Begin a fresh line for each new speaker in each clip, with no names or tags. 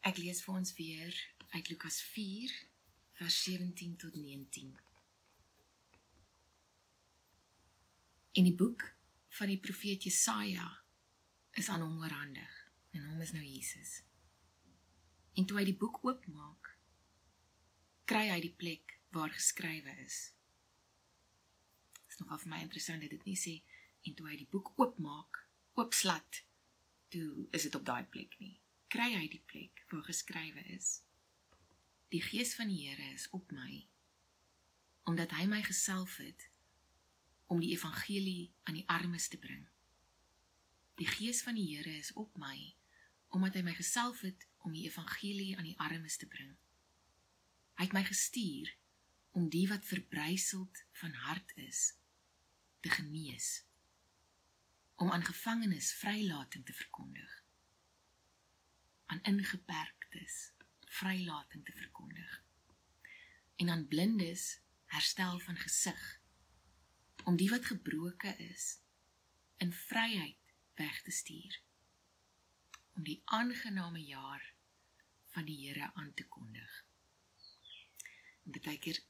Ek lees vir ons weer uit Lukas 4 vers 17 tot 19. In die boek van die profeet Jesaja is aan hom oorhandig en hom is nou Jesus. En toe hy die boek oopmaak, kry hy die plek waar geskrywe is. Dit is nogal vir my interessant dat dit nie sê en toe hy die boek oopmaak, oopslat, toe is dit op daai plek nie. Kry hy die plek waar geskrywe is. Die gees van die Here is op my omdat hy my gesalf het om die evangelie aan die armes te bring. Die gees van die Here is op my omdat hy my gesalf het om die evangelie aan die armes te bring. Hy het my gestuur om die wat verbryseld van hart is te genees om aan gevangenes vrylating te verkondig aan ingeperktes vrylating te verkondig en aan blindes herstel van gesig om die wat gebroke is in vryheid weg te stuur om die aangename jaar van die Here aan te kondig. En baie keer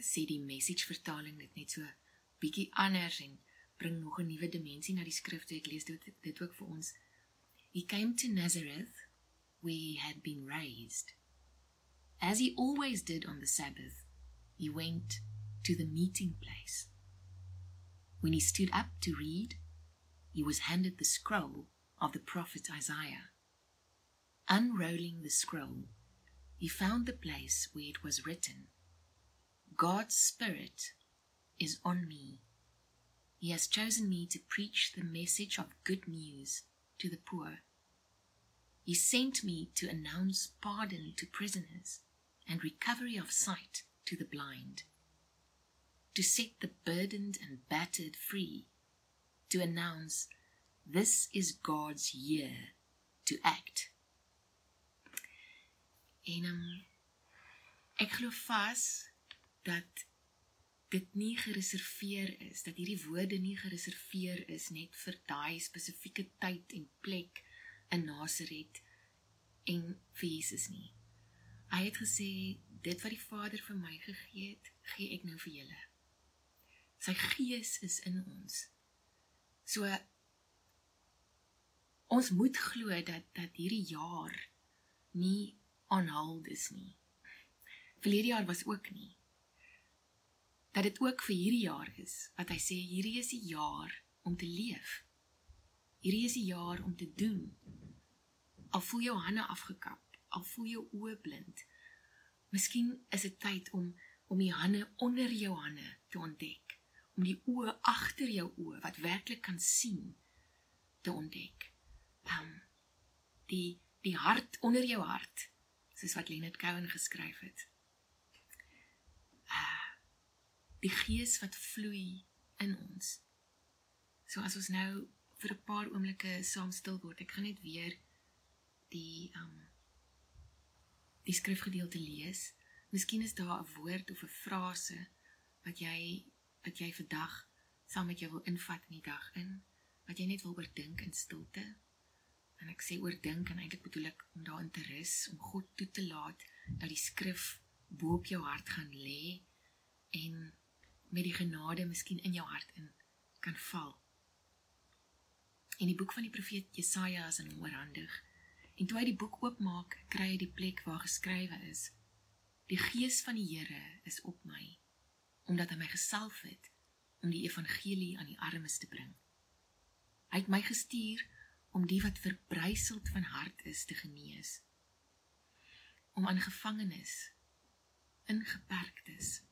sê die message vertaling dit net so bietjie anders en bring nog 'n nuwe dimensie na die skrif toe ek lees dit dit ook vir ons. He came to Nazareth where he had been raised. As he always did on the Sabbath, he went to the meeting place. When he stood up to read, he was handed the scroll of the prophet Isaiah. Unrolling the scroll, he found the place where it was written God's Spirit is on me. He has chosen me to preach the message of good news to the poor. He sent me to announce pardon to prisoners and recovery of sight to the blind, to set the burdened and battered free, to announce this is God's year to act. En um, ek glo vas dat dit nie gereserveer is dat hierdie woorde nie gereserveer is net vir daai spesifieke tyd en plek in Nasaret en vir Jesus nie. Hy het gesê dit wat die Vader vir my gegee het, gee ek nou vir julle. Sy gees is in ons. So ons moet glo dat dat hierdie jaar nie aanhald is nie. Verlede jaar was ook nie. Dat dit ook vir hierdie jaar is wat hy sê hierdie is die jaar om te leef. Hierdie is die jaar om te doen. Al voel jou hande afgekap, al voel jou oë blind. Miskien is dit tyd om om die hande onder jou hande te ontdek, om die oë agter jou oë wat werklik kan sien te ontdek. Um die die hart onder jou hart soos wat Leonard Cohen geskryf het. Ah, die gees wat vloei in ons. So as ons nou vir 'n paar oomblikke saam stil word, ek gaan net weer die um die skrifgedeelte lees. Miskien is daar 'n woord of 'n frase wat jy wat jy vandag saam met jou wil invat in die dag in, wat jy net wil oordink in stilte. En ek sê oordink en eintlik bedoel ek om daarin te rus, om God toe te laat dat die skrif bo op jou hart gaan lê en met die genade miskien in jou hart in kan val. In die boek van die profeet Jesaja is in oorhandig. En toe hy die boek oopmaak, kry hy die plek waar geskrywe is: Die gees van die Here is op my, omdat hy my gesalf het om die evangelie aan die armes te bring. Hy het my gestuur om die wat verbryseld van hart is te genees om aan gevangenes ingeperktes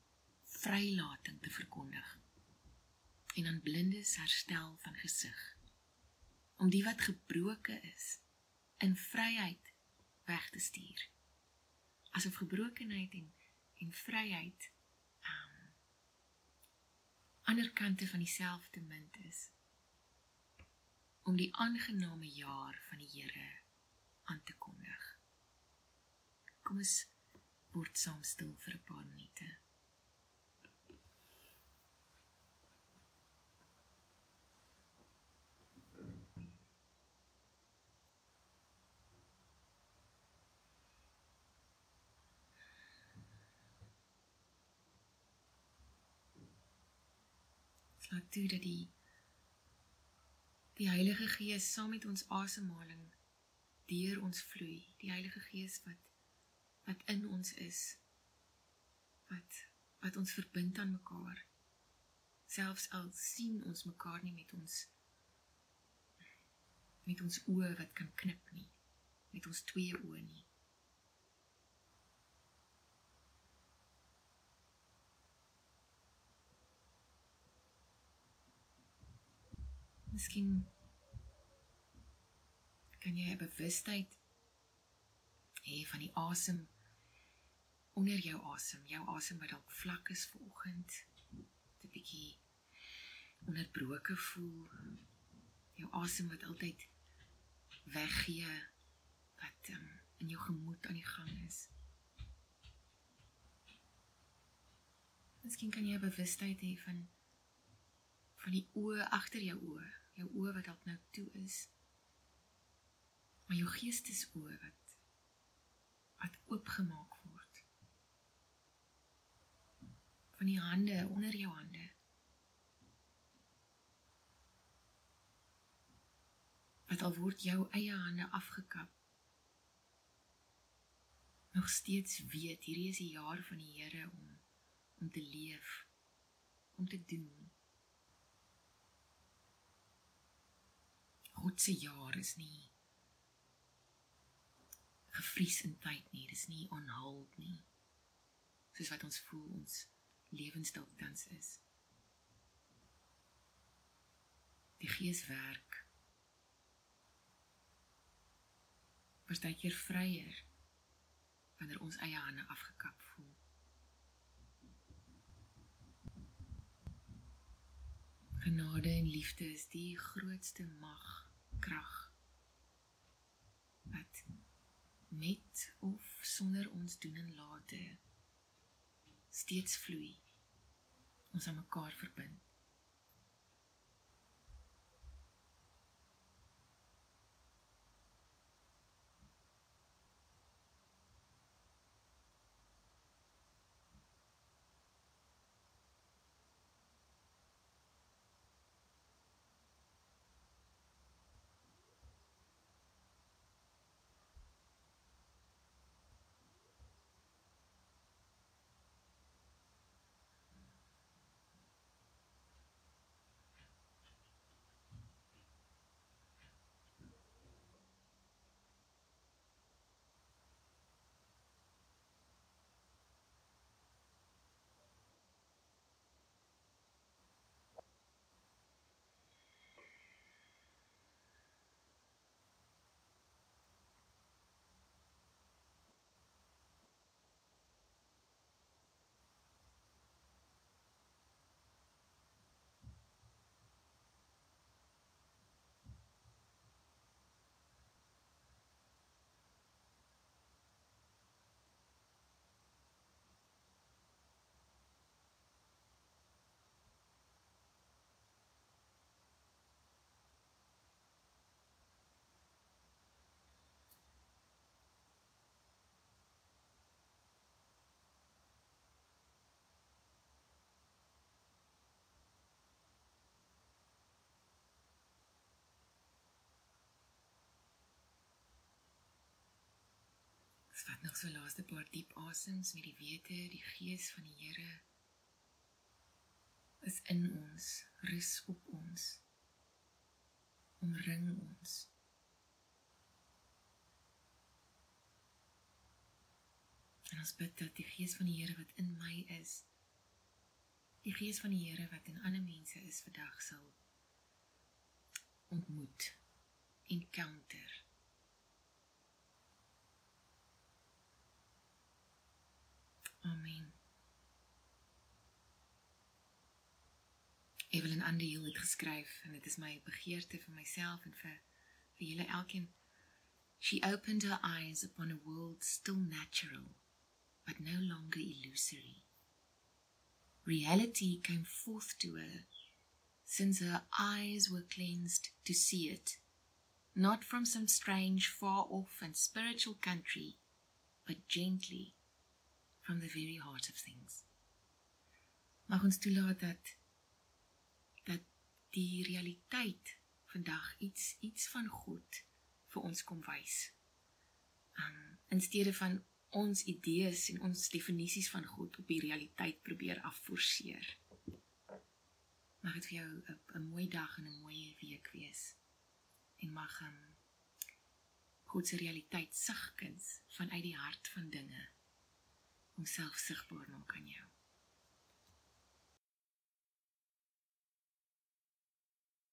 vrylating te verkondig en aan blindes herstel van gesig om die wat gebroke is in vryheid weg te stuur asof gebrokenheid en en vryheid um, ander kante van dieselfde munt is om die aangename jaar van die Here aan te kondig. Kom ons word saam stil vir 'n paar minute. Laat toe dat die die Heilige Gees saam met ons asemhaling deur ons vloei. Die Heilige Gees wat wat in ons is. Wat wat ons verbind aan mekaar. Selfs al sien ons mekaar nie met ons met ons oë wat kan knip nie. Met ons twee oë nie. Miskien kan jy 'n bewustheid hê van die asem onder jou asem, jou asem wat dalk vlak is vir oggend, 'n bietjie onderbroke voel. Jou asem wat altyd weggee wat um, in jou gemoed aan die gang is. Miskien kan jy 'n bewustheid hê van van die oë agter jou oë, jou oë wat dalk nou toe is. Maar jou geestesoë wat wat oopgemaak word. Van die hande onder jou hande. Wat al word jou eie hande afgekap. Nog steeds weet hierdie is die jaar van die Here om om te leef, om te doen. God se jaar is nie gefries in tyd nie. Dis nie on hold nie. Soos wat ons voel ons lewensdalk tans is. Die Gees werk. Partykeer vryer wanneer ons eie hande afgekap voel. Genade en liefde is die grootste mag krag. Wat met of sonder ons doen en late steeds vloei. Ons aan mekaar verbind Vat nog so laaste paar diep asems met die wete die gees van die Here is in ons, rus op ons. Omring ons. En ons bid dat die gees van die Here wat in my is, die gees van die Here wat in ander mense is vandag sal ontmoet, encounter. Amen. Evelyn Andeel het geskryf en dit is my begeerte vir myself en vir vir julle elkeen. She opened her eyes upon a world still natural but no longer illusory. Reality came forth to her since her eyes were cleansed to see it, not from some strange, far off and spiritual country, but gently from the very heart of things. Mag ons toelaat dat die realiteit vandag iets iets van God vir ons kom wys. Um in steede van ons idees en ons definisies van God op die realiteit probeer afforceer. Mag dit vir jou 'n mooi dag en 'n mooi week wees. En mag um, God se realiteit sigkens vanuit die hart van dinge homself sigbaar maak aan jou.